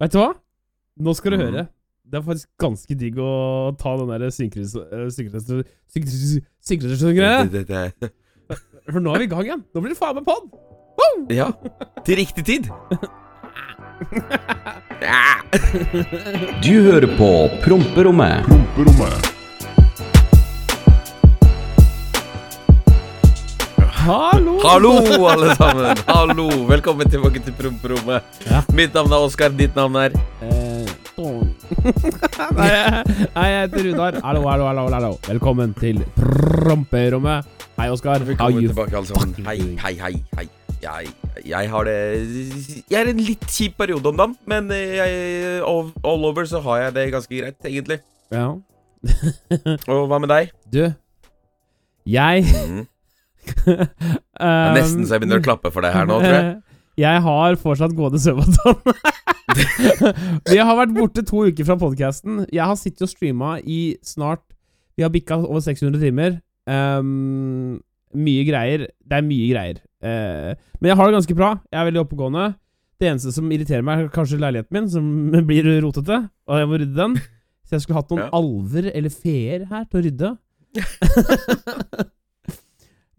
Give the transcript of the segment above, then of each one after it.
Vet du hva? Nå skal du Mhm. høre. Det er faktisk ganske digg å ta den der synkronisasjon-greia. Det- For nå er vi i gang igjen. Nå blir det faen meg pod! Ja. Til riktig tid. Du hører på Promperommet. Promperommet. Hallo! Hallo, alle sammen. Hallo. Velkommen tilbake til promperommet. Ja. Mitt navn er Oskar. Ditt navn er Eh, Nei, jeg nei, jeg heter Runar. Hallo, hallo, hallo, hallo. Velkommen til promperommet. Hei, Oskar. Velkommen tilbake, alle sammen. Hei, hei, hei. hei. Jeg, jeg har det Jeg er i en litt kjip periode om dagen, men jeg, all all over så har jeg det ganske greit, egentlig. Ja. Og hva med deg? Du, jeg Mm. Det er nesten så jeg begynner å klappe for deg her nå, tror jeg. Jeg har fortsatt gående søvnvann. vi har vært borte to uker fra podkasten. Jeg har sittet og streama i snart Vi har bikka over 600 timer. Um, mye greier. Det er mye greier. Uh, men jeg har det ganske bra. Jeg er veldig oppegående. Det eneste som irriterer meg, er kanskje leiligheten min, som blir rotete. Og jeg må rydde den. Så jeg skulle hatt noen Ja. alver eller feer her til å rydde.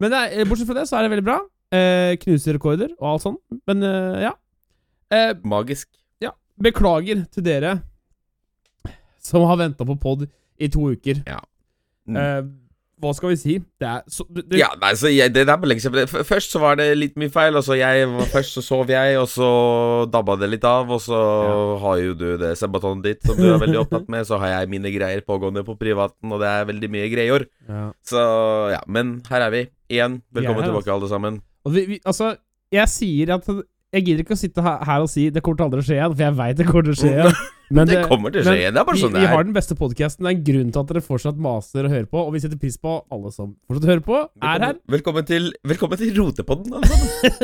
Men er, bortsett fra det, så er det veldig bra. Eh, knuser rekorder og alt sånt. Men eh, ja. Eh, Magisk. beklager til dere som har venta på pod i to uker. Ja. Mm. Hva skal vi si? Det er så, det, det, Ja, nei, så jeg, det er på lenge siden Først så var det litt mye feil. Og så jeg Først så sov jeg, og så dabba det litt av. Og så har jo du det sebatonet ditt som du er veldig opptatt med. Så har jeg mine greier pågående på privaten, og det er veldig mye greier. ja. Så ja, men her er vi. Igjen, velkommen er tilbake, alle sammen. Og vi, vi, altså, jeg sier at Jeg gidder ikke å sitte her, og si det kommer til aldri å skje igjen, for jeg veit det kommer til å skje igjen. Men Det kommer til å skje igjen. Det er bare sånn vi har den beste podkasten. Det er en grunn til at dere fortsatt maser og hører på, og vi setter pris på alle som fortsatt hører på, er her. Velkommen, velkommen til, velkommen til Rotepodden, altså.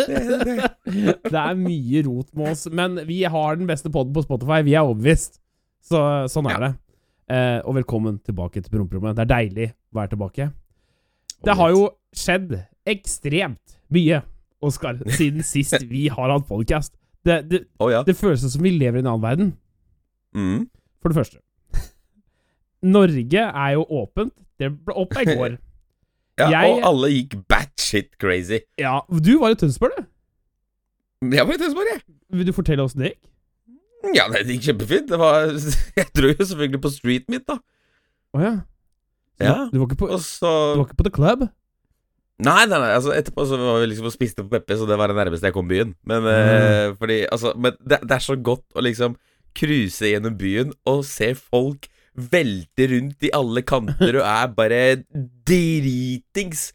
Det, det. Det er mye rot med oss, men vi har den beste podden på Spotify. Vi er overbevist. Så sånn er Ja. det. Eh, og velkommen tilbake til promperommet. Det er deilig å være tilbake. Det har jo skjedd ekstremt mye, Oskar, siden sist vi har hatt podcast. Det, det, oh, ja. det føles som vi lever i en annen verden, Mm. for det første. Norge er jo åpent. Det ble opp i går. ja Jeg- Og alle gikk batshit crazy. Ja, du var i Tønsberg, du. Jeg var i Tønsberg, jeg. Vil du fortelle åssen det gikk? Ja, det gikk kjempefint. Det var Jeg dro jo selvfølgelig på street mitt, da. Å ja. Så Ja. Du, var ikke på, så du var ikke på The Club? Nei, nei, nei, altså etterpå så var vi liksom og spiste på Peppe, så det var det nærmeste jeg kom byen. Men eh, fordi Altså, men det, det er så godt å liksom cruise gjennom byen og se folk velte rundt i alle kanter og er bare dritings.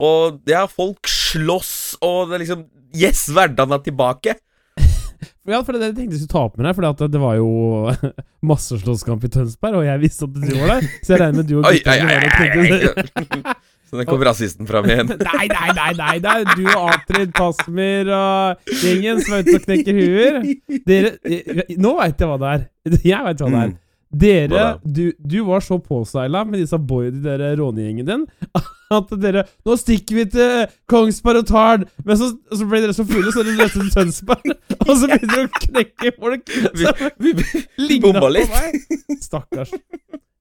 Og ja, folk slåss, og det er liksom Yes, hverdagen er tilbake! Ja, for det det tenkte jeg skulle ta opp med deg, for det, det var jo masseslåsskamp i Tønsberg, og jeg visste at du var der, så jeg regner med du og gutta var der og. Så kom rasisten fram igjen. Nei, nei, nei, nei, er du og Atrid Pasmir og gjengen som er ute og knekker huer. Dere Nå veit jeg hva det er. Jeg veit hva det er. Mm. Dere, du, du var så påseila med disse boyene dere der rånegjengen din at dere Nå stikker vi til Kongsberg og Tarn! Men så, så ble dere så fulle, så dere løste til Tønsberg. Og så begynte dere å knekke folk. Vi, som vi, vi bomma på litt. Stakkars.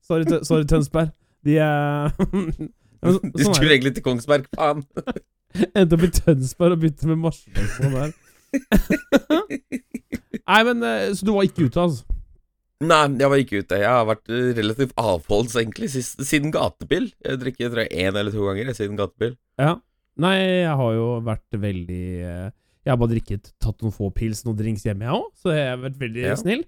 Sorry, Tø- sorry Tønsberg. De er så- Du Sånn skulle egentlig til Kongsberg, faen. Endte opp i Tønsberg og begynte med marsjdansmål der. Nei, men eh, Så du var ikke ute, altså? Nei, jeg var ikke ute. Jeg har vært eh, relativt avholds, egentlig, sist, siden gatebil. Jeg drikker tror jeg én eller to ganger siden gatebil. Ja. Nei, jeg har jo vært veldig eh, Jeg har bare drikket, tatt noen få pils, noen drinks hjemme, jeg òg, så jeg har vært veldig Ja. snill.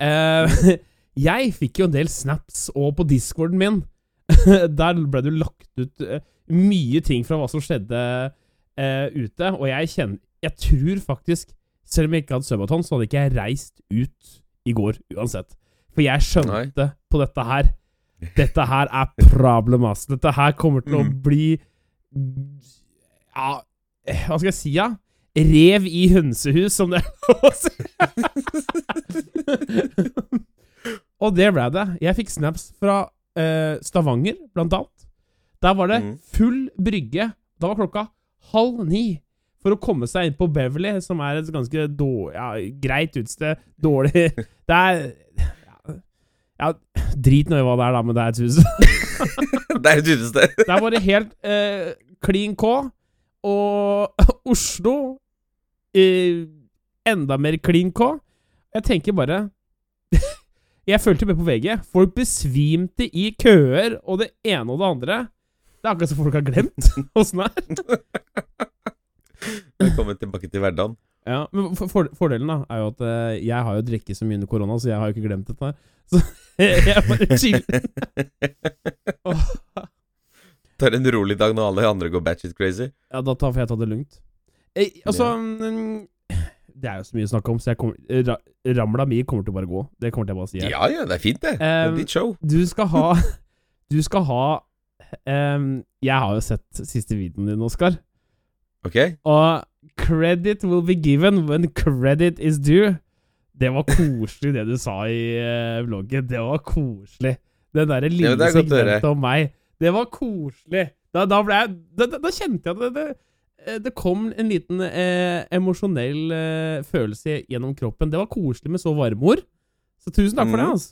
Uh, jeg fikk jo en del snaps, og på discorden min Der ble det lagt ut eh, mye ting fra hva som skjedde uh, ute, og jeg kjenner Jeg tror faktisk, selv om jeg ikke hadde Subaton, så hadde ikke jeg reist ut i går uansett. For jeg skjønte på dette her Dette her er problem, ass. Dette her kommer til å Mm. bli Ja, hva skal jeg si, da? Ja? Rev i hønsehus, som det er lov å si. Og det ble det. Jeg fikk snaps fra eh, Stavanger, blant annet. Der var det Mm. full brygge. Da var klokka halv ni. for å komme seg inn på Beverly, som er et ganske dårlig, ja, greit utested. Dårlig Det er ja, Drit nå i hva det er, da, men det er et hus. Det er et utested. Det er bare helt eh, clean K. Og Oslo eh, enda mer klin K. Jeg tenker bare Jeg følte med på VG. Folk besvimte i køer og det ene og det andre. Det er akkurat som folk har glemt åssen det er. Velkommen tilbake til hverdagen. Ja, men for, for, Fordelen da er jo at eh, jeg har jo drukket så mye under korona, så jeg har jo ikke glemt dette. Så jeg bare chiller. oh. Tar en rolig dag når alle andre går batshit crazy. Ja, da tar, får jeg ta det lugnt. Eh, altså mm, Det er jo så mye å snakke om, så jeg kommer, ra, ramla mi kommer til å bare gå. Det kommer til å bare si. her. Ja ja, det er fint, det. Det er Um, ditt show. Du skal ha Du skal ha um, Jeg har jo sett siste videoen din, Oskar. Ok? Og credit will be given when credit is due. Det var koselig, det du sa i uh, vloggen. Det var koselig. Det derre lille ja, segmentet om meg. Det var koselig. Da, da ble jeg Da, da, da kjente jeg det, det, eh, det kom en liten eh, emosjonell eh, følelse gjennom kroppen. Det var koselig med så varme ord. Så tusen takk for det, Mhm. altså.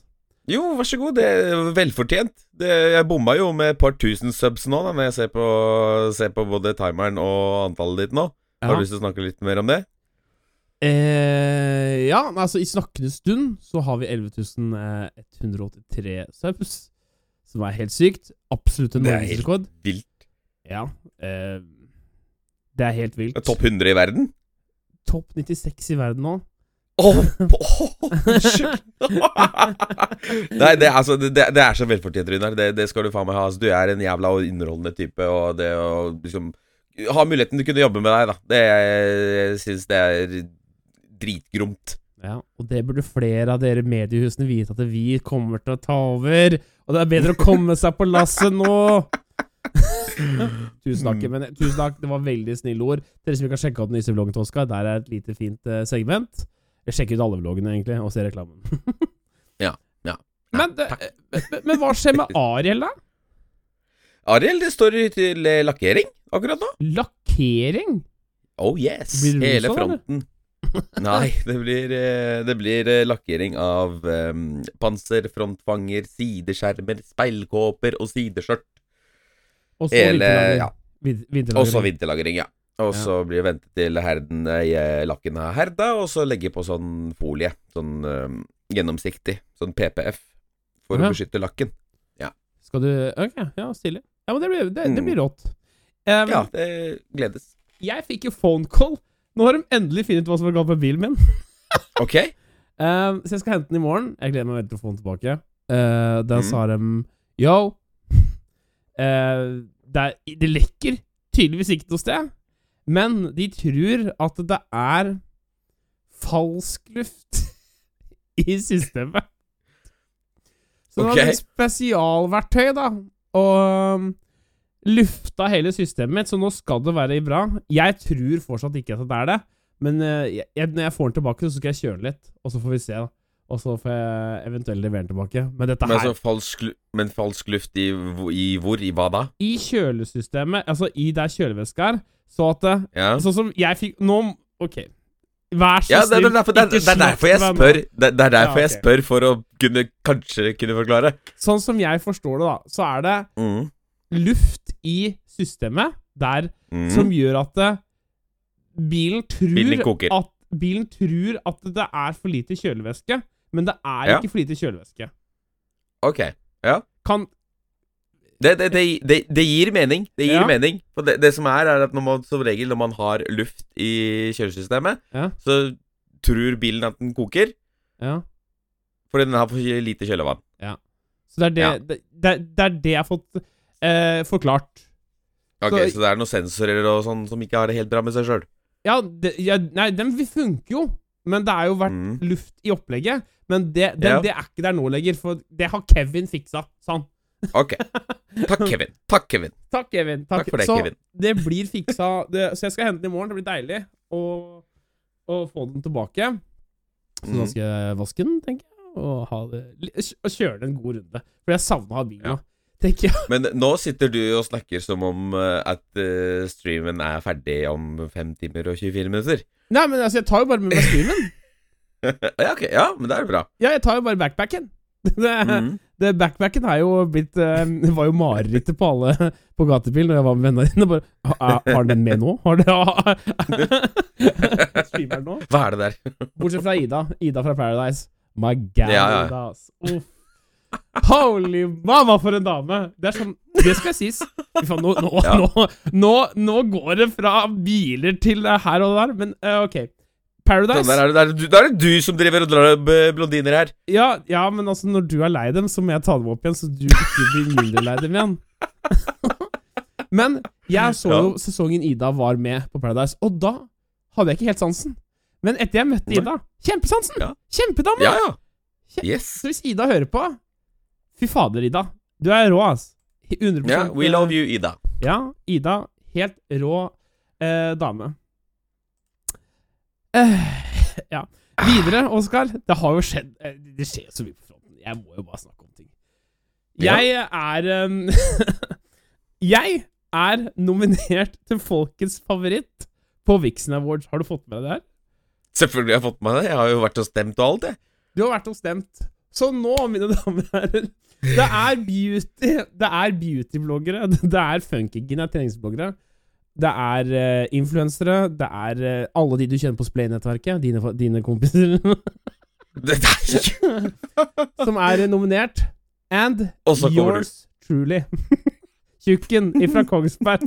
Jo, vær så god. Det er velfortjent. Det, jeg bomma jo med et par tusen subs nå, da, når jeg ser på, ser på både timeren og antallet ditt nå. Har du lyst til å snakke litt mer om det? Eh, ja, altså i snakkende stund så har vi 11.183 subs, som er helt sykt. Absolutt en Det er helt vilt. Ja. Eh, det er helt vilt. Topp 100 i verden? Topp 96 i verden nå. Åh, Unnskyld! Nei, det, altså, det, det er så velfortjent, Runar. Det, det skal du faen meg ha. Altså, du er en jævla underholdende type, og det å liksom ha muligheten til å kunne jobbe med deg, da. Det Jeg syns det er dritgromt. Ja, og det burde flere av dere mediehusene vite at vi kommer til å ta over. Og det er bedre å komme seg på lasset nå! tusen takk. Men, tusen takk, det var veldig snille ord. Dere som ikke har sjekka ut den nyeste vloggen til Oskar, der er et lite fint eh, segment. Jeg sjekker ut alle vloggene, egentlig, og ser reklamen. Ja, ja. Men, men, men hva skjer med Ariel, da? Ariel, det står til eh, lakkering akkurat nå. Lakkering? Oh yes. Hele eller? fronten. Nei, det blir, eh, det blir eh, lakkering av um, panser, frontfanger, sideskjermer, speilkåper og sideskjørt. Og så Hele, vinterlagring. ja. Vin- vinterlagring. Og så vinterlagring, ja. Og så blir det ventet til herden i lakken er herda, og så legge på sånn folie. Sånn eh, gjennomsiktig. Sånn PPF. For Ja. å beskytte lakken. Skal du Ok, ja, stilig. Ja, men det blir, det, det Mm. blir rått. Um, Ja, det gledes. Jeg fikk jo phone call. Nå har de endelig funnet hva som var galt med bilen min. Ok. Um, så jeg skal hente den i morgen. Jeg gleder meg veldig til å få den tilbake. Uh, da Mm. sa de Yo. Uh, det, er, det lekker tydeligvis ikke noe sted, men de tror at det er falsk luft i systemet. Så det var et spesialverktøy, da, og um, lufta hele systemet mitt, så nå skal det være bra. Jeg tror fortsatt ikke at det er det, men uh, jeg, jeg- når jeg får den tilbake, så skal jeg kjøre den litt, og så får vi se, da. Og så får jeg eventuelt levere den tilbake. Men dette Men, her altså, falsk, men falsk luft i, i hvor? I hva da? I kjølesystemet, altså i der kjølevæska er, så at Ja. Sånn som jeg fikk Nå Ok. Vær så Ja, det, er derfor, det, er- det er derfor jeg spør. Det, det er derfor Ja, jeg spør, for å kunne kanskje kunne forklare. Sånn som jeg forstår det, da, så er det Mm. luft i systemet der Mm. som gjør at det, bilen tror Bilen at Bilen tror at det er for lite kjølevæske, men det er Ja. ikke for lite kjølevæske. Ok. Ja. Kan Det, det, det, det, gir mening. Det gir Ja. mening. For det, det som er, er at man, som regel når man har luft i kjølesystemet, Ja. så tror bilen at den koker, Ja. fordi den har for lite kjølevann. Så det er det, Ja. er jeg har fått eh, forklart. Ok, Så- Så, det er noen sensorer og sånn som ikke har det helt bra med seg sjøl. Ja, ja Nei, den funker jo, men det har jo vært Mm. luft i opplegget. Men det, det, Ja. det er ikke der nå lenger, for det har Kevin fiksa. Sånn. Ok. Takk, Kevin. Takk, Kevin. Takk, Kevin. Takk for det, så Kevin. det blir fiksa. Det, så jeg skal hente den i morgen. Det blir deilig å, å få den tilbake. Så da Mm. skal jeg vaske den, tenker jeg, og, ha det, og kjøre den en god runde. For jeg savna å ha bilen. Ja. tenker jeg. Men nå sitter du og snakker som om eh, at eh, streamen er ferdig om 5 timer og 24 minutter. Nei, men altså, jeg tar jo bare med meg streamen. ja, ok, ja, men det er jo bra. Ja, jeg tar jo bare backpacken. Det, mm. det Backpacken er jo blitt eh, Det var jo marerittet på alle på gatebil når jeg var med vennene dine. Bare, «Ha- Har den med nå? Har det Streamer den nå? Hva er det der? Bortsett fra Ida. Ida fra Paradise. My god, Ja, ja. Uff. Holy mama, for en dame! Det er sånn Det skal sies. Nå, nå, nå, nå, nå går det fra biler til her og der, men uh, ok. Paradise Da er er er det du som driver og drar eh, blondiner her. ja, ja, men altså, når du er lei dem, så må jeg ta dem opp igjen, så du ikke blir mindre lei dem igjen. men jeg så jo sesongen Ida var med på Paradise, og da hadde jeg ikke helt sansen. Men etter jeg møtte Ida Kjempesansen! Ja. Kjempedame! Ja, ja. Yes. Så hvis Ida hører på Fy fader, Ida. Du er rå, ass. 100 Ja, we love you, Ida. Ja, Ida. Helt rå eh, dame. Eh, ja. Videre, Oskar. Det har jo skjedd eh, Det skjer så mye på fronten. Jeg må jo bare snakke om ting. Jeg er um, Jeg er nominert til Folkets favoritt på Vixen Awards. Har du fått med deg det her? Selvfølgelig har jeg fått med det. Jeg har jo vært og stemt og alt, jeg. Du har vært og stemt. Så nå, mine damer og herrer Det er beauty Det er beautybloggere. Det er funkygine treningsbloggere. Det er uh, influensere. Det er uh, alle de du kjenner på Splay-nettverket. Dine, dine kompiser. Er som er nominert. And yours truly. Tjukken ifra Kongsberg.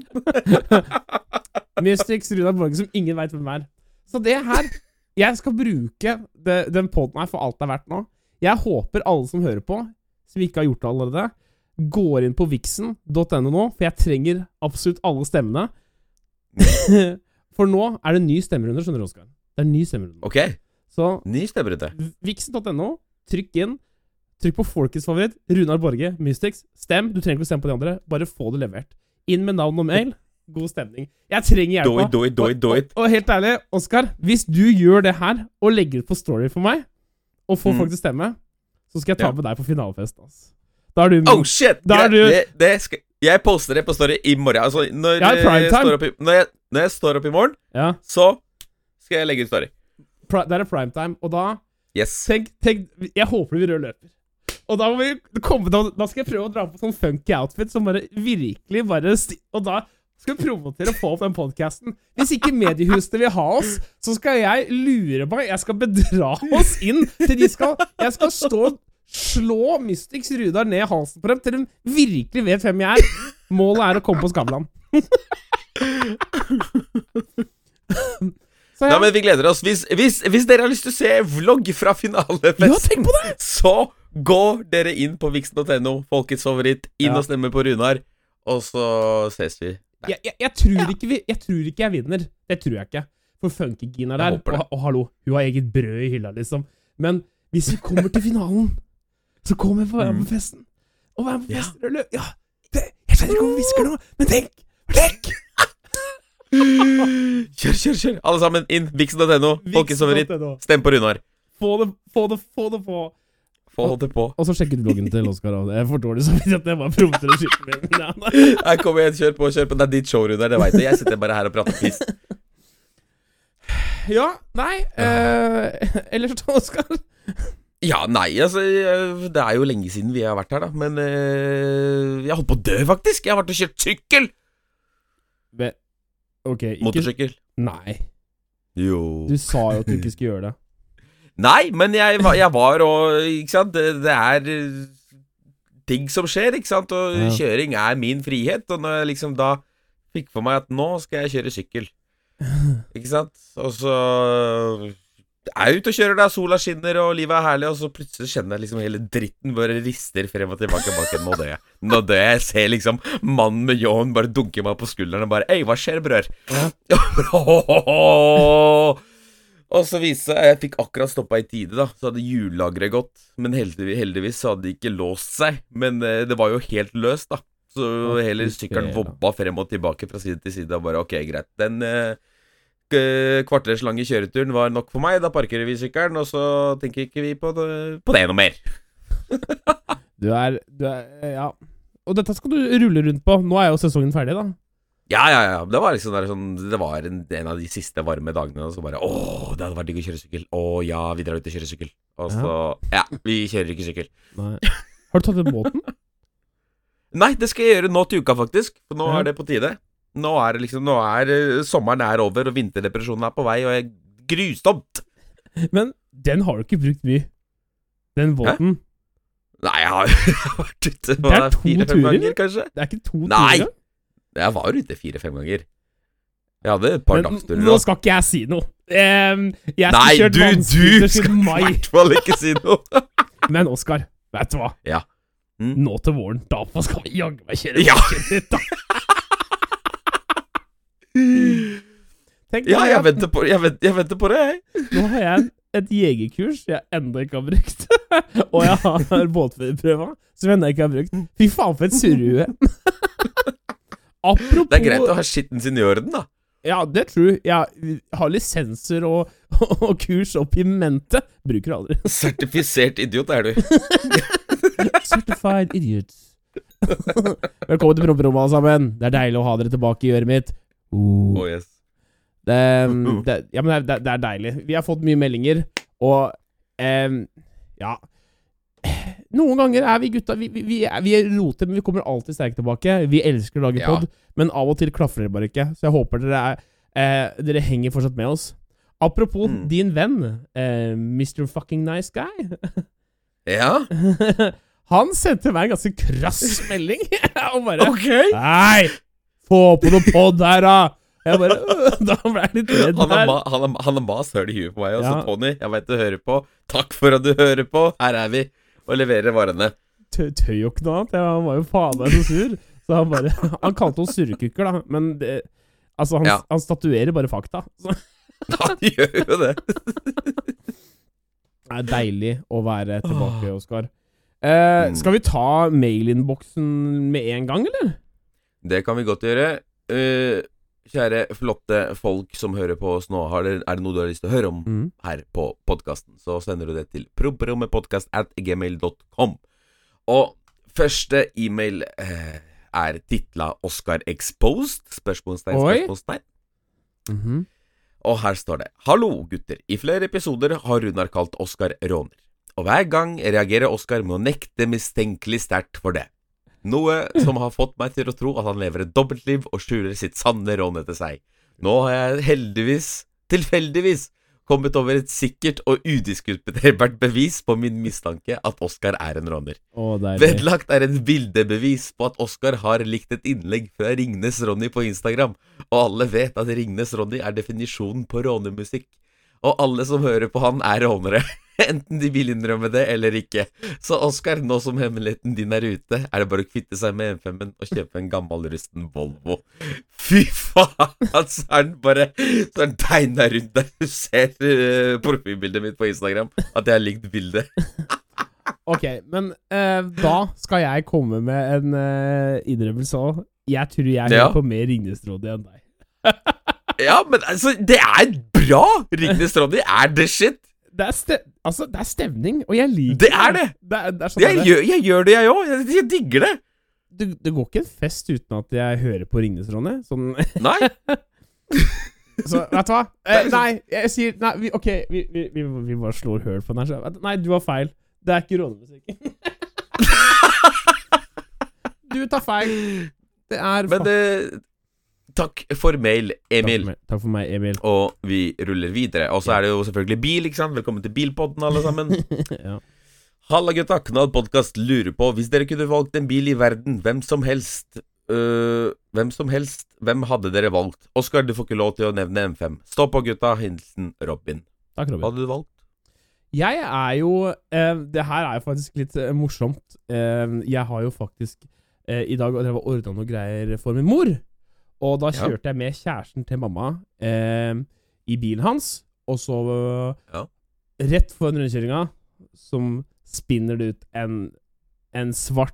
Mystics Runar Borge, som ingen veit hvem er. Så det her Jeg skal bruke det, den poden her for alt det er verdt nå. Jeg håper alle som hører på, som ikke har gjort det allerede, går inn på vixen.no nå, for jeg trenger absolutt alle stemmene. for nå er det ny stemmerunde, skjønner du, Oskar. Det er ny stemmerunde. Ok, Så ny stemmerunde. Vixen.no. Trykk inn. Trykk på folkets favoritt. Runar Borge, Mystics. Stem. Du trenger ikke å stemme på de andre. Bare få det levert. Inn med navn og mail. God stemning. Jeg trenger Do hjelpa. it, do it, do it, do it. Og, og helt ærlig, Oskar, hvis du gjør det her, og legger ut på story for meg, og får Mm. folk til å stemme, så skal jeg ta Ja. med deg på finalefest. Altså. Da er du. Oh shit! Greit. du- det, det skal, jeg poster det på Story i morgen. Altså, når, Ja, jeg står opp i, når, jeg, når jeg står opp i morgen, Ja, så skal jeg legge ut Story. pri, Det er primetime, og da Yes. Tenk, tenk Jeg håper vi rød løper. Og da komme da, da skal jeg prøve å dra på sånn funky outfit som bare virkelig bare Og da skal vi promotere og få opp den podkasten. Hvis ikke mediehusene vil ha oss, så skal jeg lure meg. Jeg skal bedra oss inn til de skal Jeg skal stå og slå Mystics Rudar ned halsen på dem til de virkelig vet hvem jeg er. Målet er å komme på Skavlan. Ja, Nei, men vi gleder oss. Hvis, hvis, hvis dere har lyst til å se vlogg fra Ja, finalefesten, på så går dere inn på vixen.no, folkets favoritt, inn Ja. og stemmer på Runar, og så ses vi. Jeg, jeg, jeg, tror ikke vi, jeg tror ikke jeg vinner. Det tror jeg ikke. For Funkygin er der. Og, og hallo, hun har eget brød i hylla, liksom. Men hvis vi kommer til finalen, så kommer jeg på å være med Mm. på festen. Og være med på festen og. Ja! Det, jeg skjønner ikke om vi hvisker nå, men tenk! Tenk! Kjør, kjør, kjør! Alle sammen inn. Vixen.no. Vixen.no. Stem på Runar. Få det, få det, få det på. Få det på. Og så sjekk ut bloggen til Oskar. også. Jeg får dårlig samvittighet jeg bare promper og skyter med den. nei. kom igjen, kjør på, kjør på. Det er ditt show, Runar, det veit du. Jeg sitter bare her og prater piss. Ja, nei eh, Ellers Oskar? Ja, nei, altså eh, Det er jo lenge siden vi har vært her, da. Men eh, jeg holdt på å dø, faktisk. Jeg har vært og kjørt sykkel. Be Ok, ikke Motorsykkel. Nei. Jo. Du sa jo at du ikke skulle gjøre det. Nei, men jeg, jeg var og Ikke sant, det, det er eh, ting som skjer, ikke sant, og Ja. kjøring er min frihet. Og når jeg liksom da fikk for meg at nå skal jeg kjøre sykkel, ikke sant, og så er jeg ute og kjører der, sola skinner og livet er herlig, og så plutselig kjenner jeg liksom hele dritten bare rister frem og tilbake bak en. Nå dør jeg. Nå dør jeg. Jeg ser liksom mannen med ljåen bare dunke meg på skulderen og bare Ei, hva skjer, brør? Og så viste det seg Jeg fikk akkurat stoppa i tide, da. Så hadde hjullageret gått. Men heldigvis, heldigvis så hadde det ikke låst seg. Men eh, det var jo helt løst, da. Så hele sykkelen vobba frem og tilbake fra side til side. Og bare ok, greit. Den eh, kvarters lange kjøreturen var nok for meg. Da parkerer vi sykkelen, og så tenker ikke vi på det, på det noe mer. Du er, du er Ja. og dette skal du rulle rundt på. Nå er jo sesongen ferdig, da. Ja, ja, ja. Det var liksom der, sånn, Det var en, en av de siste varme dagene. Og så bare Å, det hadde vært digg å kjøre sykkel. Å ja, vi drar ut og kjører sykkel. Og så Ja, vi kjører ikke sykkel. Nei. Har du tatt ut båten? Nei, det skal jeg gjøre nå til uka, faktisk. For nå Ja. er det på tide. Nå er det liksom Nå er eh, sommeren er over, og vinterdepresjonen er på vei, og jeg grusomt. Men den har du ikke brukt mye. Den båten. Nei, jeg har vært ute på fire-fem ganger, kanskje. Det er ikke to Nei. Jeg var ute fire-fem ganger. Jeg hadde et par dagsturer nå skal ikke jeg si noe. Um, jeg Nei, du, du skal i hvert fall ikke si noe. Men Oskar, vet du hva? Ja. Mm. Nå til våren, da skal vi jaggu meg kjøre Ja. da. Tenk Ja, deg jeg venter på, jeg venter, jeg venter på det, jeg. Nå har jeg et jegerkurs jeg ennå ikke har brukt. og jeg har båtførerprøva som jeg ennå ikke har brukt. Fy faen, for et surrehue. Apropos Det er greit å ha skitten sin i orden, da. Ja, det er true. Jeg har lisenser og, og kurs opp i mente. Bruker aldri. Sertifisert idiot er du. Certified idiot. Velkommen til promperommet, alle sammen. Det er deilig å ha dere tilbake i øret mitt. Uh. Oh, yes. Det, det, ja, men det, det, er deilig. Vi har fått mye meldinger, og em, Ja. Noen ganger er vi gutta Vi, vi, vi, er, roter, men vi kommer alltid sterkt tilbake. Vi elsker å lage Ja. pod, men av og til klaffer det bare ikke. Så jeg håper dere, er, eh, dere henger fortsatt med oss. Apropos Mm. din venn, eh, Mr. Fucking Nice Guy. Ja, Han sendte meg en ganske krass melding. og bare ok. Nei! Få på noe pod her, da! Jeg bare Da ble jeg litt redd Han er, han har, han er mast høl i huet på meg. Og så Ja. Tony, jeg veit du hører på. Takk for at du hører på. Her er vi og leverer varene. Tø- Tøy jo ikke noe annet. Han var jo faen meg så sur. Så han bare Han kalte oss surrekukker, da. Men det, altså, han, Ja. han statuerer bare fakta. Så Han gjør jo det. det er deilig å være tilbake, Oskar. Eh, Mm. skal vi ta mailinnboksen med en gang, eller? Det kan vi godt gjøre. Eh, kjære flotte folk som hører på oss nå, dere, er det noe du har lyst til å høre om Mm. her på podkasten, så sender du det til promperommepodkast at gmail.com. Og første e-mail eh, er titla Oscar Exposed? Spørsmålstegn, spørsmålstegn. spørsmålstegn. -hmm. Og her står det Hallo, gutter. I flere episoder har Runar kalt Oskar råner. Og hver gang reagerer Oskar med å nekte mistenkelig sterkt for det. Noe som har fått meg til å tro at han lever et dobbeltliv og skjuler sitt sanne rån etter seg. Nå har jeg heldigvis, tilfeldigvis, kommet over et sikkert og udiskuterbart bevis på min mistanke at Oskar er en råner. Vedlagt er en bildebevis på at Oskar har likt et innlegg fra Ringnes Ronny på Instagram, og alle vet at Ringnes Ronny er definisjonen på rånemusikk. Og alle som hører på han, er rånere. Enten de vil innrømme det eller ikke. Så Oskar, nå som hemmeligheten din er ute, er det bare å kvitte seg med M5-en og kjøpe en gammel rusten Volvo. Fy faen! Så er den bare Så er den tegna rundt der. Du ser uh, profilbildet mitt på Instagram, at jeg har likt bildet. Ok, men uh, da skal jeg komme med en uh, innrømmelse òg. Jeg tror jeg Ja. på mer Ringnes-Rådet enn deg. Ja, men altså, det er bra! Ringnes Ronny er the shit. Det er, ste altså, det er stemning, og jeg liker Det er det! Det er, det er sånn Jeg, det- gjør, jeg gjør det, jeg òg. Jeg, jeg digger det. det, det går ikke en fest uten at jeg hører på Ringnes, Ronny. Sånn Nei. Så vet du hva? Eh, nei, jeg sier Nei, vi, ok, vi, vi, vi, bare slår høl på den her. så- Nei, du har feil. Det er ikke rånemusikk. du tar feil. Det er Men eh, takk for mail, Emil. Takk for meg, takk for meg, Emil. Og vi ruller videre. Og så er det jo selvfølgelig bil, ikke sant. Velkommen til Bilpodden, alle sammen. ja. Halla, gutta. Knall podkast lurer på Hvis dere kunne valgt en bil i verden, hvem som helst øh, Hvem som helst, hvem hadde dere valgt? Oskar, du får ikke lov til å nevne M5. Stå på, gutta. Hilsen Robin. Takk, Hva Robin. hadde du valgt? Jeg er jo eh, Det her er jo faktisk litt eh, morsomt. Eh, jeg har jo faktisk eh, i dag drevet og ordna noe greier for min mor. Og da Ja. kjørte jeg med kjæresten til mamma eh, i bilen hans, og så Ja. Rett foran rundkjøringa, som spinner det ut en, en svart,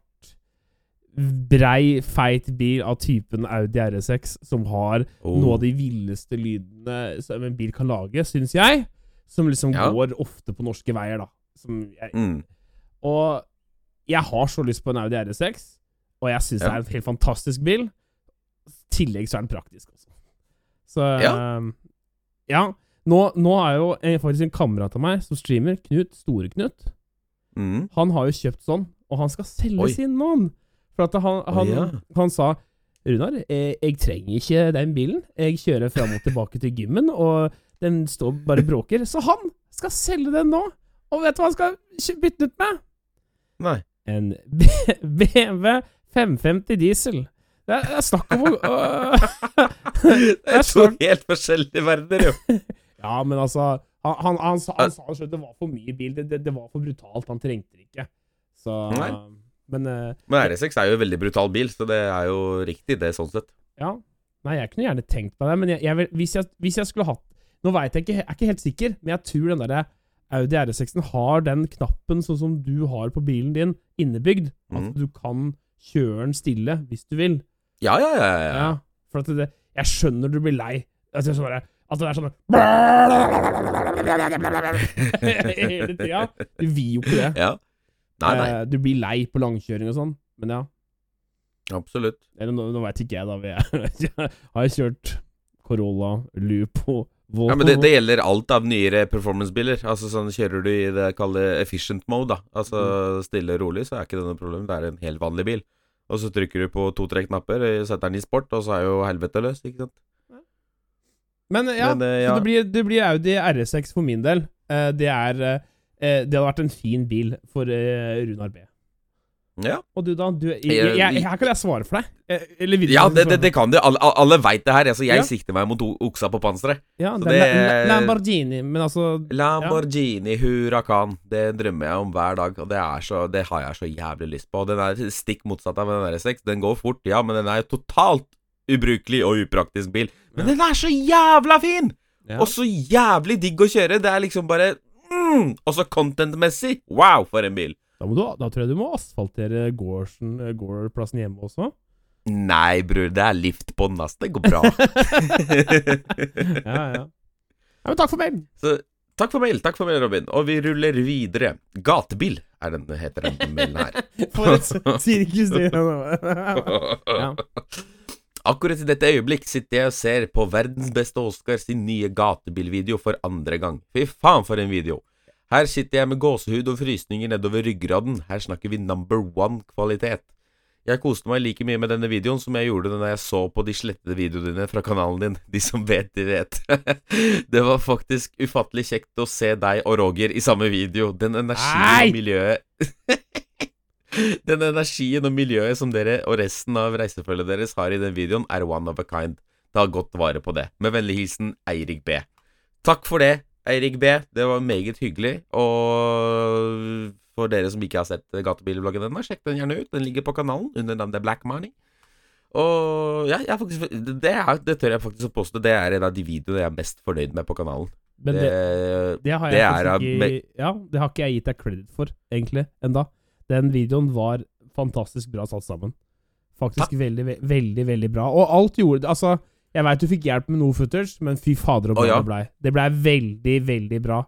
brei, feit bil av typen Audi R6, som har Oh. noe av de villeste lydene som en bil kan lage, syns jeg. Som liksom Ja. går ofte på norske veier, da. Som jeg, Mm. og jeg har så lyst på en Audi R6. Og jeg syns det er en helt fantastisk bil. Tillegg så er den praktisk også. Så Ja. eh, ja. Nå, nå er jo eh, faktisk en kamerat av meg som streamer, Knut, Store-Knut. Mm. Han har jo kjøpt sånn, og han skal selge Oi. sin nå. For at han, han, ja. han sa Runar, jeg, jeg trenger ikke den bilen. Jeg kjører fram og tilbake til gymmen, og den står bare bråker. Så han skal selge den nå! Og vet du hva han skal kjø- bytte den ut med? Nei. En B- BMW 550 diesel. Det er, er snakk om Det er to helt forskjellige verdener, jo. Ja, men altså Han, han, han, sa- han sa selv at det var for mye bil. Det, det, det var for brutalt. Han trengte det ikke. Så Nei. Men uh, Men RS6 er jo en veldig brutal bil, så det er jo riktig, det, sånn sett. Ja. Nei, jeg kunne gjerne tenkt meg det, men jeg, jeg, hvis, jeg, hvis jeg skulle hatt Nå veit jeg ikke, jeg er ikke helt sikker, men jeg tror den derre Audi RS6-en har den knappen sånn som du har på bilen din, innebygd. At Mhm. du kan kjøre den stille hvis du vil. Ja, ja, ja. ja. Ja. For at det, jeg skjønner du blir lei. Er sånn, at det er sånn Hele tida. Du vil jo ikke det. ja. Nei, nei, Eh, Du blir lei på langkjøring og sånn, men ja. absolutt. Eller nå, nå veit ikke jeg, da. Er- har jeg kjørt Corolla, Lupo, Volvo Ja, men det, det gjelder alt av nyere performance-biler. Altså sånn Kjører du i det jeg kaller efficient mode, da, altså stille og rolig, så er ikke det noe problem. Det er en helt vanlig bil. Og så trykker du på to-tre knapper, eh, setter den i sport, og så er jo helvete løs, ikke sant. Men ja, Men, eh, ja. Så det blir, det blir Audi RS6 for min del. Eh, det er eh, Det hadde vært en fin bil for Runar B. Ja, Og du, da? Du, jeg, Jeg- jeg, her kan jeg svare for deg. Eh, Eller vil du ja det, det, det kan du. Alle, alle veit det her. Altså, jeg Ja. sikter meg mot oksa på panseret. Ja, det er Lamborghini, men altså Lamborghini Huracan. Det drømmer jeg om hver dag, og det, er så, det har jeg så jævlig lyst på. Og den er stikk motsatt av den R6. Den går fort, ja, men den er jo totalt ubrukelig og upraktisk bil. Men Ja. den er så jævla fin! ja. Og så jævlig digg å kjøre. Det er liksom bare mm, Og så content-messig. Wow, for en bil. Da, må du, da tror jeg du må asfaltere gårdsen- eh, gårdplassen hjemme også. Nei, bror, det er lift på ass. Det går bra. Ja, ja. ja men takk for mailen. så takk for mail, takk for mail, Robin. Og vi ruller videre. Gatebil er den, heter den mailen her. For et sirkus det Ja. Akkurat i dette øyeblikk sitter jeg og ser på verdens beste Oscar sin nye gatebilvideo for andre gang. Fy faen for en video. Her sitter jeg med gåsehud og frysninger nedover ryggraden. Her snakker vi number one kvalitet. Jeg koste meg like mye med denne videoen som jeg gjorde da jeg så på de slettede videoene dine fra kanalen din. De som vet, de vet. Det var faktisk ufattelig kjekt å se deg og Roger i samme video. Den energien og miljøet Den energien og miljøet som dere og resten av reisefølget deres har i den videoen, er one of a kind. Ta godt vare på det. Med vennlig hilsen Eirik B. Takk for det, Eirik B. Det var meget hyggelig. Og for dere som ikke har sett gatebilbloggen ennå, sjekk den gjerne ut. Den ligger på kanalen under navnet Black Money. Og ja, faktisk, det, er, det tør jeg faktisk å påstå. Det er en av de videoene jeg er mest fornøyd med på kanalen. Men det, Det, det har jeg ikke Ja, det har ikke jeg gitt deg credit for, egentlig, enda. Den videoen var fantastisk bra satt sammen. Faktisk veldig, ve veldig, veldig bra. Og alt gjorde Altså, jeg veit du fikk hjelp med noe footage, men fy fader og bra Å, ja. det blei. Det blei veldig, veldig bra.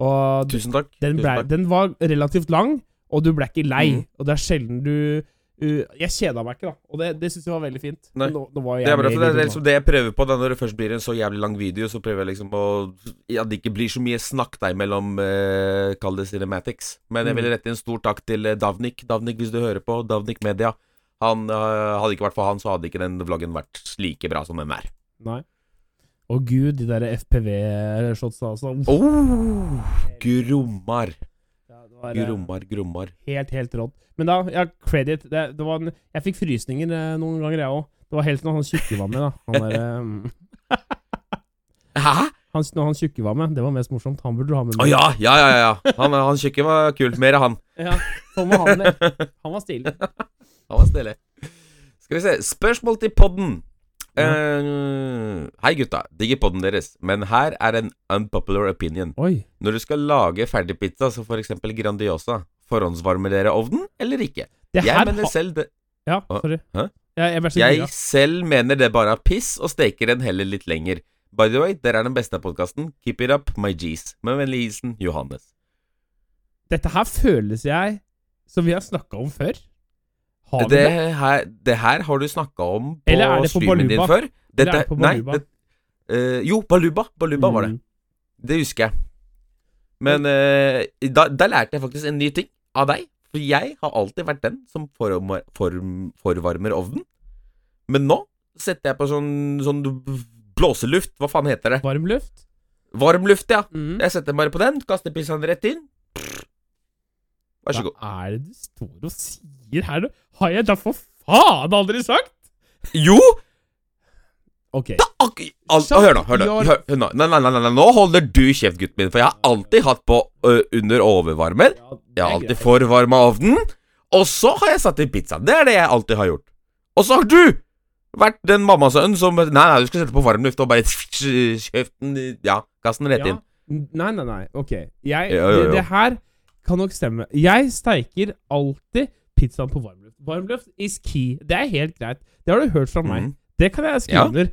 Og Tusen takk. den, Tusen takk. den var relativt lang, og du ble ikke lei. Mm. Og det er sjelden du uh, Jeg kjeda meg ikke, da. Og det, det syns jeg var veldig fint. Nå, nå var Det er, bra, for det, er liksom det jeg prøver på da når det først blir en så jævlig lang video. Så prøver jeg liksom å Ja, det ikke blir så mye snakk der mellom uh, Kall det cinematics. Men jeg vil Mm. rette en stor takk til eh, Davnik. Davnik, hvis du hører på. Davnik Media. Han, eh, hadde ikke vært for han, så hadde ikke den vloggen vært like bra som den er. Nei. Å gud, de der FPV-shotsa altså. Oh, grommar. Ja, eh, Grommar, grommar. Helt, helt rått. Men da, ja, credit. Det, det var en, jeg fikk frysninger eh, noen ganger, jeg òg. Det var helt når han tjukke var med, da. Han der, um... Hæ? han, når han tjukke var med, det var mest morsomt. Han burde du ha med. Å ja, ja, ja. ja. Han, han tjukke var kult. Mer av han. ja. Sånn var han med. Han var stilig. Han var stilig. Skal vi se. Spørsmål til podden. Uh, hei, gutta. Digger podden deres, men her er en unpopular opinion. Oi. Når du skal lage ferdigpizza, som f.eks. Grandiosa, forhåndsvarmer dere ovnen eller ikke? Det Jeg mener ha- selv det Ja, sorry. Hæ? Jeg, jeg Jeg selv mener det bare er piss, og steker den heller litt lenger. By the way, dere er den beste av podkasten. Keep it up, my G's. Med vennlig hilsen Johannes. Dette her føles jeg som vi har snakka om før. Har det, det? her, det her har du snakka om på, på streamen din før. før. Eller er det på nei, Baluba? det, uh, jo, Baluba. Baluba var det. Mm. Det husker jeg. Men uh, da, da lærte jeg faktisk en ny ting av deg. For jeg har alltid vært den som form- form- forvarmer ovnen. Men nå setter jeg på sånn, sånn blåseluft. Hva faen heter det? Varmluft? Varmluft, ja. Mm. Jeg setter bare på den, kaster pizzaen rett inn. Vær så god. Hva er det du står og sier her? nå? Har jeg da for faen aldri sagt? Jo! Ok. Da, ak al Shut hør nå, hør nå. Hør, hør nå. Nei, nei, nei, nei, nå holder du kjeft, gutten min. For jeg har alltid hatt på ø, under overvarmer. Jeg har alltid forvarma ovnen. Og så har jeg satt i pizzaen. Det er det jeg alltid har gjort. Og så har du vært den mammasønnen som Nei, nei, du skal sette på varmluft og bare kjeften Ja, kast den rett Ja. inn. Nei, nei, nei. Ok. Jeg, Jo, jo, jo. Det, det her kan nok stemme. Jeg steiker alltid pizzaen på varmluft. Varmluft is key. Det er helt greit. Det har du hørt fra meg. Mm. Det kan jeg skrive Ja. under.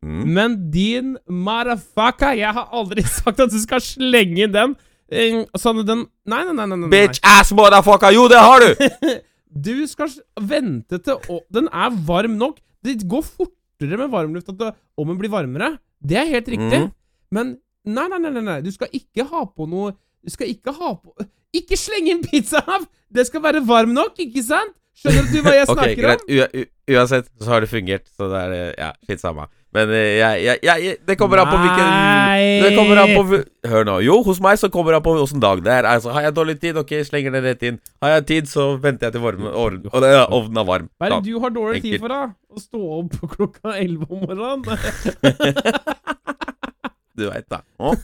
Mm. Men din motherfucker Jeg har aldri sagt at du skal slenge inn den. Eh, Sånn den Nei, nei, nei. nei, nei. Bitch ass motherfucker! Jo, det har du! Du skal vente til å, Den er varm nok. Det går fortere med varmluft at det, om den blir varmere. Det er helt riktig. Mm. Men nei, nei, nei, nei. Du skal ikke ha på noe Du skal ikke ha på Ikke slenge inn pizza av! Det skal være varm nok, ikke sant? Skjønner du hva jeg snakker snakker greit. om? U uansett så har det fungert, så det er Ja, fint samme. Men eh, jeg, jeg, jeg, det kommer an på hvilken Nei. Det kommer an på Hør nå. Jo, hos meg så kommer det an på åssen dag det er. Altså, Har jeg dårlig tid, ok, slenger det rett inn. Har jeg tid, så venter jeg til varmen, ovnen, og det, ja, ovnen er varm. Hva er det du har dårlig tid for, da? Å stå opp klokka elleve om morgenen? Du veit da. Å,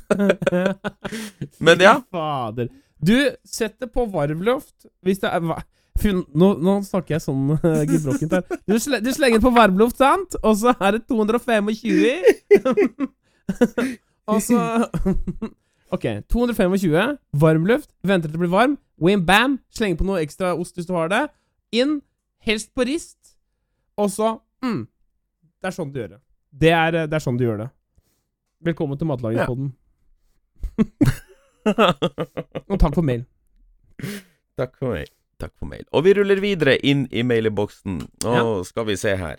Men ja. Fader. Du setter på varmluft hvis det er va- Fy, nå, nå snakker jeg sånn uh, gebrokkent her. Du, sle, du slenger på varmluft, sant? Og så er det 225. og så Ok, 225. Varmluft. Venter til det blir varm. Wim bam. Slenger på noe ekstra ost hvis du har det. Inn. Helst på rist. Og så mm, Det er sånn du gjør det. Det er, eh, det er sånn du gjør det. Velkommen til Matlagingspodden. Og takk for mail. Takk for mail. Takk for mail. Og vi ruller videre inn i mailboksen. Nå skal vi se her.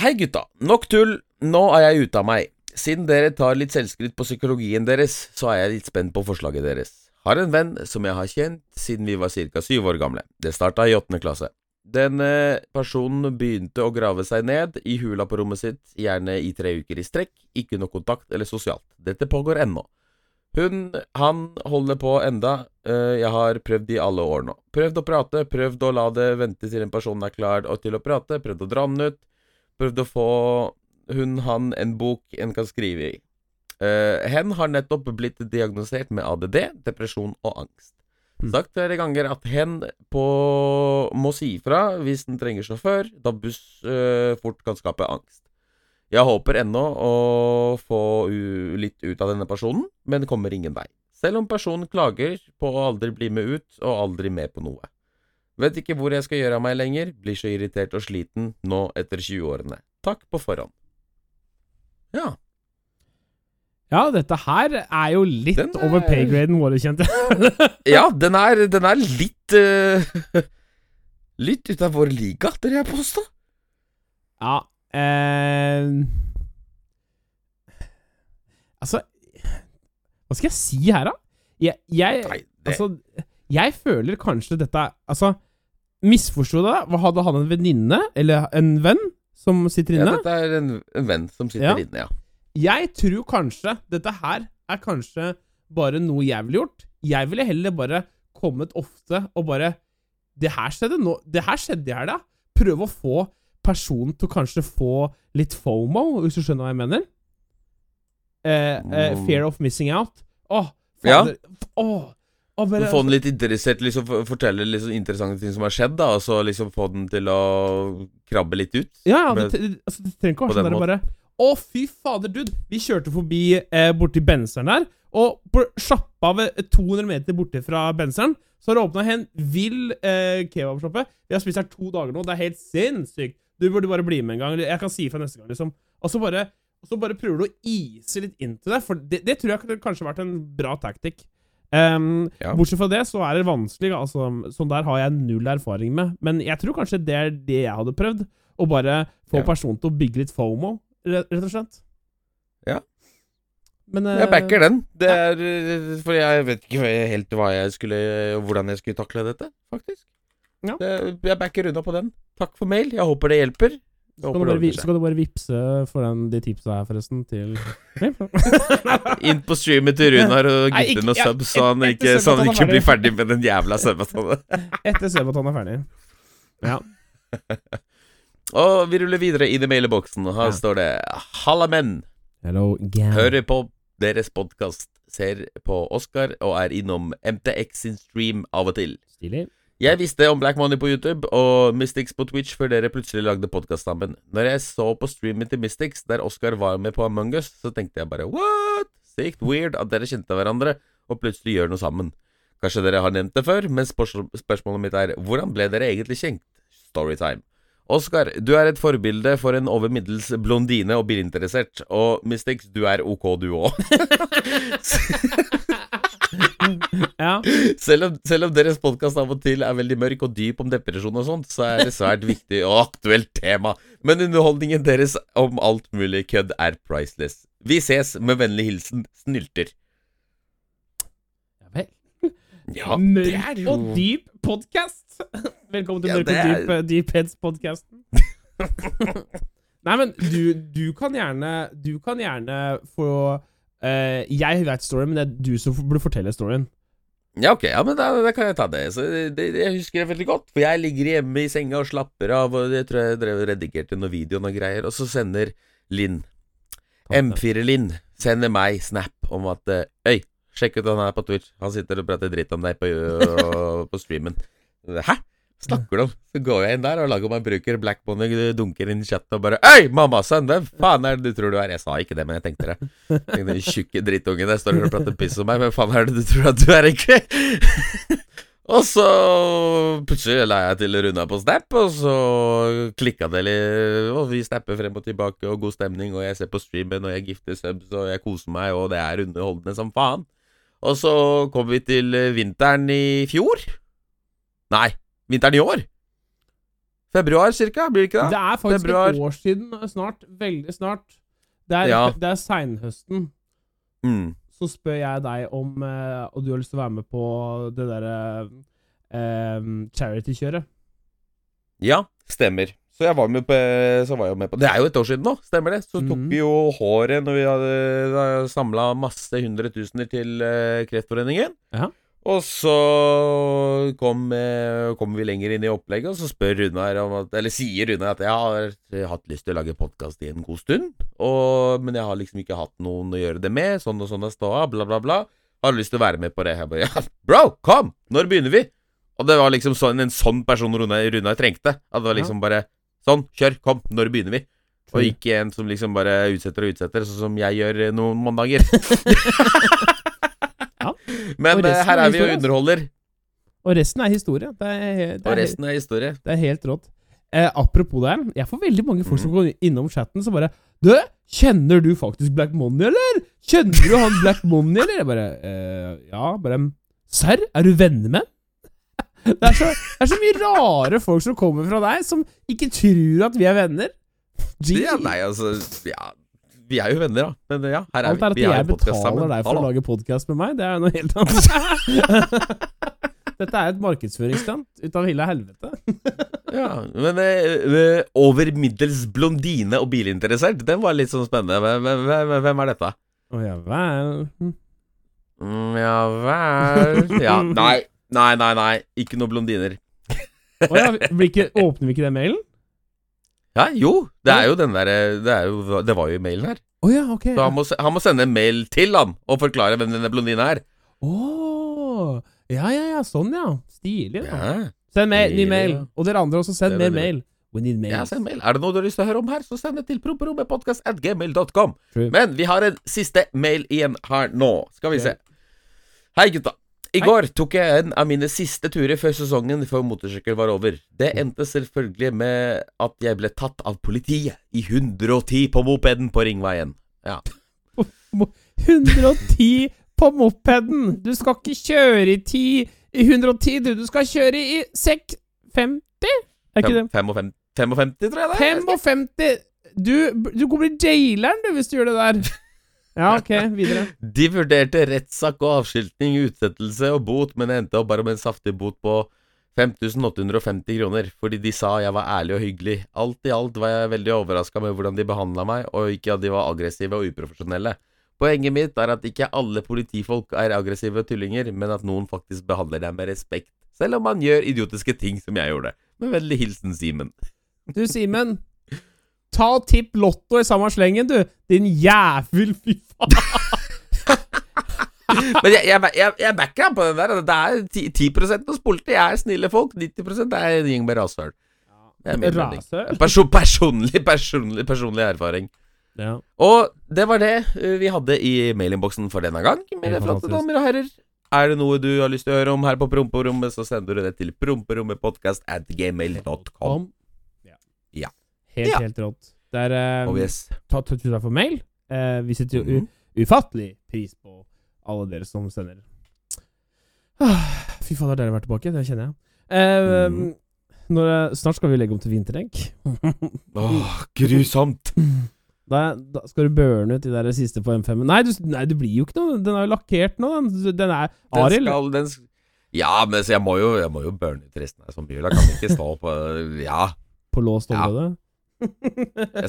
Hei, gutta. Nok tull. Nå er jeg ute av meg. Siden dere tar litt selvskritt på psykologien deres, så er jeg litt spent på forslaget deres. Har en venn som jeg har kjent siden vi var ca. syv år gamle. Det starta i åttende klasse. Denne personen begynte å grave seg ned i hula på rommet sitt, gjerne i tre uker i strekk, ikke noe kontakt eller sosialt. Dette pågår ennå. Hun, han holder på enda. eh, jeg har prøvd i alle år nå. Prøvd å prate, prøvd å la det vente til en person er klar til å prate, prøvd å dra den ut. Prøvd å få hun, han, en bok en kan skrive i. Eh, hen har nettopp blitt diagnosert med ADD, depresjon og angst. Mm. Sagt flere ganger at hen på, må si ifra hvis den trenger sjåfør, da buss eh, fort kan skape angst. Jeg håper ennå å få litt ut av denne personen, men kommer ingen vei. Selv om personen klager på å aldri bli med ut, og aldri med på noe. Vet ikke hvor jeg skal gjøre av meg lenger, blir så irritert og sliten nå etter 20-årene. Takk på forhånd. Ja. Ja, dette her er jo litt Den er- over paygraden vår, kjente jeg. Ja, den er, den er litt uh, Litt ut av vår liga, tør jeg påstå. ja eh, Altså Hva skal jeg si her, da? Jeg, jeg Nei, det, Altså, jeg føler kanskje dette Altså, misforsto det? Hadde han en venninne, eller en venn, som sitter inne? ja, dette er en, en venn som sitter Ja. inne, ja. Jeg tror kanskje dette her er kanskje bare noe jeg ville gjort. Jeg ville heller bare kommet ofte og bare Det her skjedde nå Det her skjedde i helga. Prøve å få personen til å kanskje få litt FOMO, hvis du skjønner hva jeg mener? Eh, eh, Mm. fear of missing out. Åh, Ja. Åh, åh, bare, Få den litt interessert, liksom fortelle sånn interessante ting som har skjedd, da, og så liksom få den til å krabbe litt ut. Ja, ja, det, altså, det trenger ikke å være sånn der bare Å, fy fader, dude! Vi kjørte forbi eh, borti benseren der, og på sjappa 200 meter borte fra benseren, så har det åpna en vill eh, kebabsjappe. Vi har spist her to dager nå, det er helt sinnssykt! Du burde bare bli med en gang. Jeg kan si ifra neste gang, liksom. Og så bare, bare prøver du å ise litt inn til det, for det, det tror jeg kanskje vært en bra tactic. Um, Ja. Bortsett fra det, så er det vanskelig. Altså, sånn der har jeg null erfaring med. Men jeg tror kanskje det er det jeg hadde prøvd. Å bare få Ja. personen til å bygge litt FOMO, rett og slett. Ja. Men eh, Jeg backer den. Det er eh, For jeg vet ikke helt hva jeg skulle hvordan jeg skulle takle dette, faktisk. Ja. Det, jeg backer unna på den. Takk for mail. Jeg håper det hjelper. Så kan, bare, så kan du bare vippse for den, de tipsa her, forresten, til Inn på streamet til Runar og gutte noen ja, subs, så han ikke, så han ikke blir ferdig. med den jævla subatonet. Etter Sebatan er ferdig. Ja. Og vi ruller videre inn i maileboksen. Her Ja. står det Halla, menn. Hello, gang. Hører på deres podkast, ser på Oscar og er innom MTX sin stream av og til. Stilig. Jeg visste om Black Money på YouTube og Mystics på Twitch før dere plutselig lagde podkast sammen. Når jeg så på streamen til Mystics der Oscar var med på Among us, så tenkte jeg bare what? Sykt weird at dere kjente hverandre og plutselig gjør noe sammen. Kanskje dere har nevnt det før, men spørsmålet mitt er hvordan ble dere egentlig kjent? Storytime. Oscar, du er et forbilde for en over middels blondine og bilinteressert. Og Mystics, du er ok, du òg. Ja. Selv om, selv om deres podkast av og til er veldig mørk og dyp om depresjon og sånt, så er det svært viktig og aktuelt tema. Men underholdningen deres om alt mulig kødd er priceless. Vi ses, med vennlig hilsen Snylter. ja vel. Ja, det Mørk og dyp podkast! Velkommen til Ja, Mørk og dyp, dyp Heads-podkasten. Nei, men du, du kan gjerne Du kan gjerne få uh, Jeg vet storyen, men det er du som burde fortelle storyen. Ja, ok, ja, men da, da kan jeg ta det. Så det, det. Jeg husker det veldig godt. For jeg ligger hjemme i senga og slapper av, og jeg tror jeg drev redigerte noen videoer og greier, og så sender Linn M4-Linn sender meg snap om at eh, Øy, sjekk ut han her på Twitch. Han sitter og prater dritt om deg på, på streamen. Hæ? Snakker du om? Så går jeg inn der og lager meg bruker. Black Money dunker inn i chatten og bare Øy, mamma, sønn, hvem faen er det du tror du er? Jeg sa ikke det, men jeg tenkte det. Den tjukke drittungen der står og prater piss om meg. Hvem faen er det du tror at du er, egentlig? og så plutselig la jeg til Runa på Snap, og så klikka det litt. Og vi snapper frem og tilbake, og god stemning, og jeg ser på streamen, og jeg gifter subs, og jeg koser meg, og det er underholdende som faen. Og så kom vi til vinteren i fjor. Nei, vinteren i år. Februar cirka, blir det ikke Det det? er faktisk Februar. et år siden uh, snart. Veldig snart. Det er, Ja. det er seinhøsten. Mm. Så spør jeg deg om eh, Og du har lyst til å være med på det derre eh, charity-kjøret. Ja, stemmer. Så jeg var med på, så var jeg med på Det er jo et år siden nå, stemmer det? Så tok mm. vi jo håret når vi hadde samla masse hundretusener til eh, Kreftforeningen. Ja. Og så kom, eh, kom vi lenger inn i opplegget, og så spør Runar om at Eller sier Runar at jeg har, hatt lyst til å lage podkast i en god stund, og, men jeg har liksom ikke hatt noen å gjøre det med. Sånn og sånn er ståa, bla, bla, bla. Har lyst til å være med på det? Jeg bare ja, bro, kom! Når begynner vi? Og det var liksom sånn, en sånn person Runar trengte. At det var liksom bare Sånn, kjør, kom, når begynner vi? Og ikke en som liksom bare utsetter og utsetter, sånn som jeg gjør eh, noen mandager. Men Og eh, her er er vi jo altså. underholder, Og resten er historie. Det er, det og er, resten er historie. det er helt rått. Eh, apropos det, jeg får veldig mange folk mm. som går innom chatten som bare Du, kjenner du faktisk Black Money, eller? Kjenner du han Black Money, eller? Jeg bare eh, Ja, bare Serr? Er du venner med? Det er, så, det er så mye rare folk som kommer fra deg, som ikke tror at vi er venner. Gee. Ja, nei, altså Ja, vi er jo venner, da. Men ja, her er Alt er at vi. Vi har jeg betaler deg for å lage podkast med meg. Det er noe helt annet. Dette er et markedsføringsstunt ut av hele helvete. Ja, men eh, eh, over middels blondine og bilinteressert, den var litt sånn spennende. Hvem, hvem, hvem er dette? Å ja vel. Hm. Mm, ja vel Ja, nei. Nei, nei, nei. Ikke noe blondiner. Å ja, åpner vi ikke den mailen? Ja, jo. Det er jo den derre det, er jo- det var jo i mailen her. Å ja, ok. Så han må, se- han må sende en mail til han og forklare hvem denne blondina er. Åh, ja, ja, ja. Sånn, ja. Stilig. da. Ja. Send mail, ny mail. ja. Og dere andre også, send Det er mer veldig mail. We need Ja, send mail. Er det noe du har lyst til å høre om her, så send det til promperommepodkast.gmail.com. True. Men vi har en siste mail igjen her nå. Skal vi se. Hei, gutta. I Hei. går tok jeg en av mine siste turer før sesongen for motorsykkel var over. Det endte selvfølgelig med at jeg ble tatt av politiet i 110 på mopeden på Ringveien. Ja. 110 på mopeden! Du skal ikke kjøre i 10 i 110, du. Du skal kjøre i 650? Er ikke det? 55, 55, tror jeg det er. 55! Du, du kommer bli jaileren, du, hvis du gjør det der. Ja, ok, videre. De vurderte rettssak og avskilting, utsettelse og bot, men endte opp bare med en saftig bot på 5850 kroner, fordi de sa jeg var ærlig og hyggelig. Alt i alt var jeg veldig overraska med hvordan de behandla meg, og ikke at de var aggressive og uprofesjonelle. Poenget mitt er at ikke alle politifolk er aggressive tullinger, men at noen faktisk behandler deg med respekt, selv om man gjør idiotiske ting som jeg gjorde. Med vennlig hilsen Simen. Du, Simen. Ta og tipp Lotto i samme slengen, du. Din jævel, fy faen. Men jeg, jeg, jeg, jeg backer ham på den der. Det er 10, 10 hos politiet er snille folk. 90 er en gjeng med rasshøl. Er Person, personlig, personlig, personlig erfaring. Ja. Og det var det uh, vi hadde i mailinnboksen for denne gang, mine flotte damer og herrer. Er det noe du har lyst til å høre om her på Promperommet, så sender du det til promperommetpodkast at gmail.com. Helt, Ja. helt rått. Det er eh, Oh yes. ta- Tusen takk for mail. Uh, vi setter jo mm. ufattelig pris på alle dere som sender. Ah, fy har dere vært tilbake. Det kjenner jeg. Uh, mm. når, snart skal vi legge om til vinterdekk. Åh, grusomt. Da, da skal du burne ut de der siste på M5. Nei, du, nei, det blir jo ikke noe. Den er jo lakkert nå. Den, den er Arild. ja, men så jeg må jo, jeg må jo burne ut resten av Da Kan ikke stå på Ja, På låst område. ja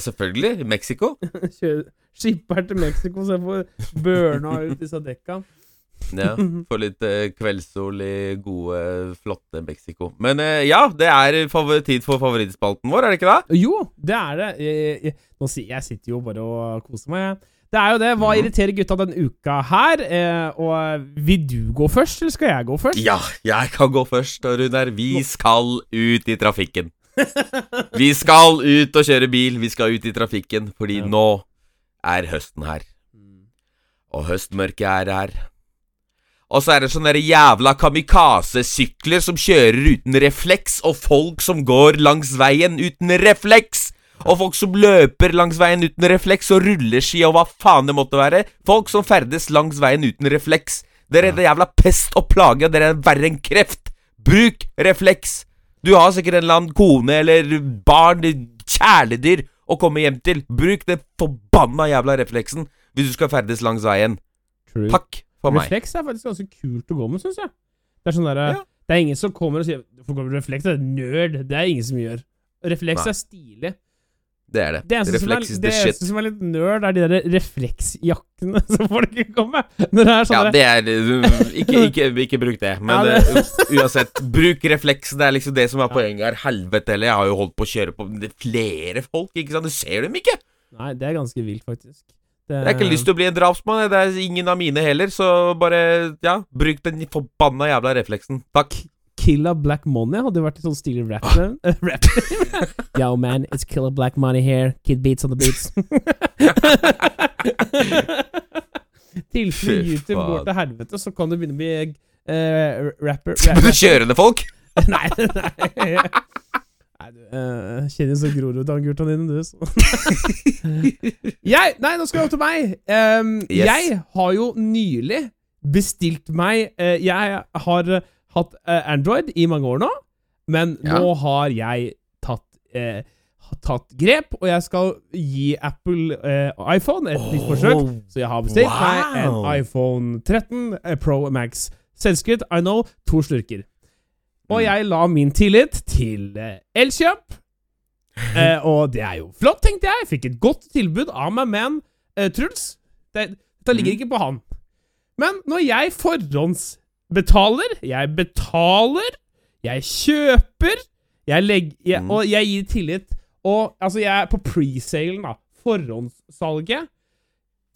selvfølgelig. I Mexico. Skipper til Mexico, så jeg får burna ut disse dekka. Ja, Få litt eh, kveldssol i gode, flotte Mexico. Men eh, ja, det er tid for favorittspalten vår, er det ikke det? Jo, det er det. Jeg, jeg, nå jeg sitter jo bare og koser meg, jeg. Det er jo det. Hva Mhm. irriterer gutta denne uka her? Eh, og vil du gå først, eller skal jeg gå først? Ja, jeg kan gå først, og Runar. Vi skal ut i trafikken. Vi skal ut og kjøre bil. Vi skal ut i trafikken, fordi Ja. nå er høsten her. Og høstmørket er her. Og så er det sånne jævla kamikaze-sykler som kjører uten refleks, og folk som går langs veien uten refleks. Og folk som løper langs veien uten refleks, og rulleski og hva faen det måtte være. Folk som ferdes langs veien uten refleks. Dere er det jævla pest og plage, og dere er verre enn kreft. Bruk refleks. Du har sikkert en eller annen kone eller barn, kjæledyr, å komme hjem til. Bruk den forbanna jævla refleksen hvis du skal ferdes langs veien. True. Takk for meg. Refleks er faktisk ganske kult å gå med, syns jeg. Det er sånn derre Ja. Det er ingen som kommer og sier Du får gå med refleks, det er nerd. Det er ingen som gjør. Refleks Nei. er stilig. Det er det. Det eneste, som som er litt nerd, er de der refleksjakkene som folk kommer med. Når det er sånne Ja, det er uh, Ikke, ikke, ikke bruk det. Men Ja, det- uh, uansett, bruk refleks. Det er liksom det som er poenget her. Helvete heller. Jeg har jo holdt på å kjøre på det er flere folk, ikke sant. Du ser dem ikke. Nei, det er ganske vilt, faktisk. Det, Jeg har ikke lyst til å bli en drapsmann. Det er ingen av mine heller, så bare Ja, bruk den forbanna jævla refleksen. Takk. Killa Black Money hadde jo vært litt sånn stilig rap. eh, rap. Yo, man, it's Killa Black Money here. Kid beats on the beats. Tilfelle YouTube går til helvete, så kan du begynne å bli uh, rapper. rapper. kjørende folk? Nei, nei. Nei, du uh, kjenner så Groruddalen-gutta dine, du. Så. jeg, nei, nå skal det opp til meg. Um, Yes. Jeg har jo nylig bestilt meg uh, Jeg har hatt eh, Android i mange år nå, men Ja. nå har jeg tatt eh, tatt grep, og jeg skal gi Apple eh, iPhone et nytt forsøk. Så jeg har bestilt meg en iPhone 13 eh, Pro Max. Selvskryt, I know, to slurker. Og Mm. jeg la min tillit til eh, Elkjøp. Eh, og det er jo flott, tenkte jeg. Fikk et godt tilbud av meg men eh, Truls. Det, dette ligger Mm. ikke på han. Men når jeg forhåndsbetaler Jeg betaler, jeg kjøper, jeg legger, jeg, Mm. og jeg gir tillit. Og altså, jeg er på presalen, da. Forhåndssalget.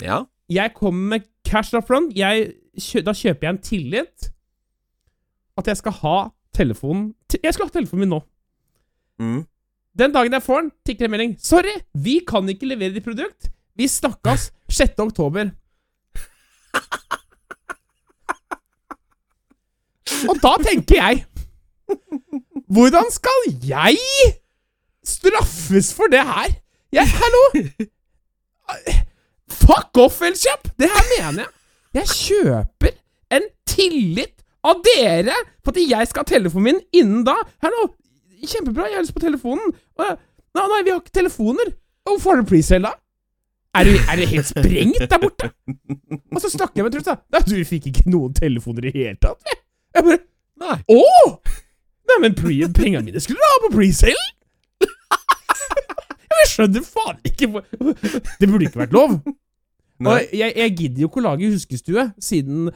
Ja. Jeg kommer med cash up front. Jeg, da kjøper jeg en tillit. At jeg skal ha telefonen Jeg skal ha telefonen min nå. Mm. Den dagen jeg får den, tikker en melding. Sorry, vi kan ikke levere ditt produkt. Vi snakkes 6. oktober. Og da tenker jeg Hvordan skal jeg straffes for det her? Jeg, hallo! Fuck off, Elkjøp! Det her mener jeg. Jeg kjøper en tillit av dere for at jeg skal ha telefonen min innen da. Hallo, kjempebra, jeg har lyst på telefonen. Nei, nei, vi har ikke telefoner. Hvorfor har du presale, da? Er du, er du helt sprengt der borte? Og så snakker jeg med Truls, da. Du fikk ikke noen telefoner i det hele tatt. Jeg bare Nei. Å! Nei, men pre pengene mine skulle du ha på presale! Jeg skjønner faen ikke Det burde ikke vært lov. Og jeg, jeg gidder jo ikke å lage huskestue, siden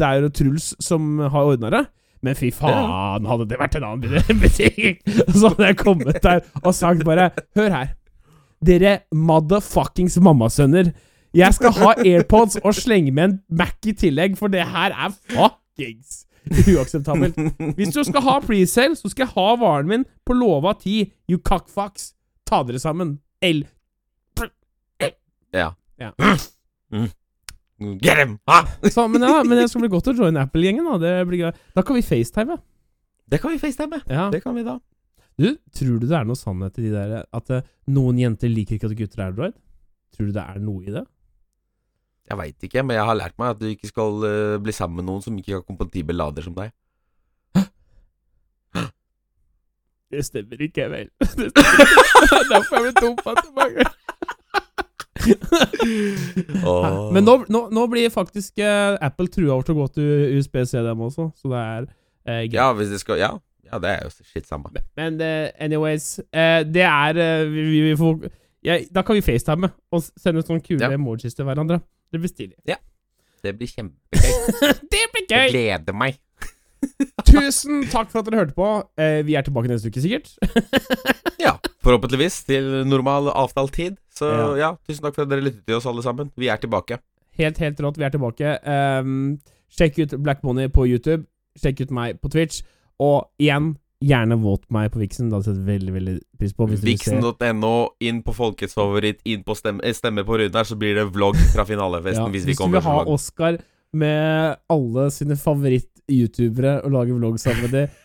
det er jo Truls som har ordna det. Men fy faen, hadde det vært en annen butikk, så hadde jeg kommet der og sagt bare Hør her. Dere motherfuckings mammasønner. Jeg skal ha AirPods og slenge med en Mac i tillegg, for det her er fuckings uakseptabelt. Hvis du skal ha presale, så skal jeg ha varen min på lova ti. You cockfucks. Ta dere sammen. L. Ja. Ja. Mm. Get him! Ah! Så, men ja, men det skal bli godt å joine Apple-gjengen. Da Det blir. Da kan vi facetime. Det kan vi facetime. Ja. Det kan vi da. Du, tror du det er noe sannhet i de der at uh, noen jenter liker ikke at gutter er Android? Tror du det er noe i det? Jeg veit ikke, men jeg har lært meg at du ikke skal uh, bli sammen med noen som ikke har kompatibel lader som deg. Det stemmer ikke, vel. Det stemmer ikke. Derfor er vi dumpa tilbake. oh. Men nå, nå, nå blir faktisk uh, Apple trua over til å gå til USB-C dem også, så det er uh. Ja, hvis det skal Ja, ja det er jo shit samme. Men anyways, eh, det er vi, vi, vi får, ja, Da kan vi facetime og sende sånne kule Ja. emojis til hverandre. Det blir stilig. Det blir kjempegøy. det blir Jeg gleder meg. Tusen takk for at dere hørte på. Eh, vi er tilbake neste uke, sikkert. Ja, forhåpentligvis til normal avtalt tid. Så Ja. ja. tusen takk for at dere lyttet til oss alle sammen. Vi er tilbake. Helt, helt rått. Vi er tilbake. Um, sjekk ut Black Money på YouTube. Sjekk ut meg på Twitch. Og igjen, gjerne våt meg på Vixen. Det hadde jeg sett veldig veldig pris på. Vixen.no, inn på folkets favoritt, inn på stemme, eh, stemme på Runar, så blir det vlogg fra finalefesten Ja, hvis vi hvis du kommer vil ha. Oscar med alle sine favoritt-youtubere og lage vlogg sammen med dem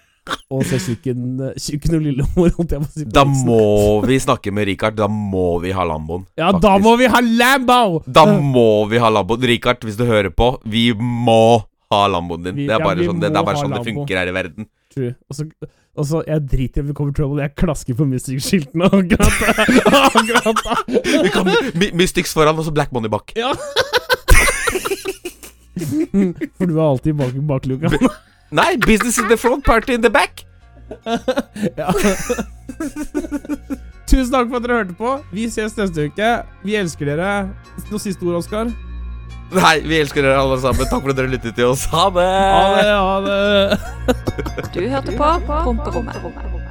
og se Tjukken og Lillemor, holdt jeg på å si. Da må vi snakke med Richard. Da må vi ha Lamboen. Ja, da må vi ha Lambo! Da må vi ha Lamboen. Richard, hvis du hører på, vi må ha Lamboen din. Vi- det er bare ja, sånn det, det, er bare sånn det funker her i verden. True. Og så, og så Jeg driter i om vi kommer trouble. Jeg klasker på Mystics-skiltene akkurat da. Vi kan My- Mystics foran, og så Black Money bak. Ja. For du er alltid bak bakluka. Nei, business in the front, party in the back. Ja. Tusen takk for at dere hørte på. Vi ses neste uke. Vi elsker dere. Noe siste ord, Oskar? Nei, vi elsker dere alle sammen. Takk for at dere lyttet til oss. Ha det! Ha det, ha det. Du hørte på Promperommet.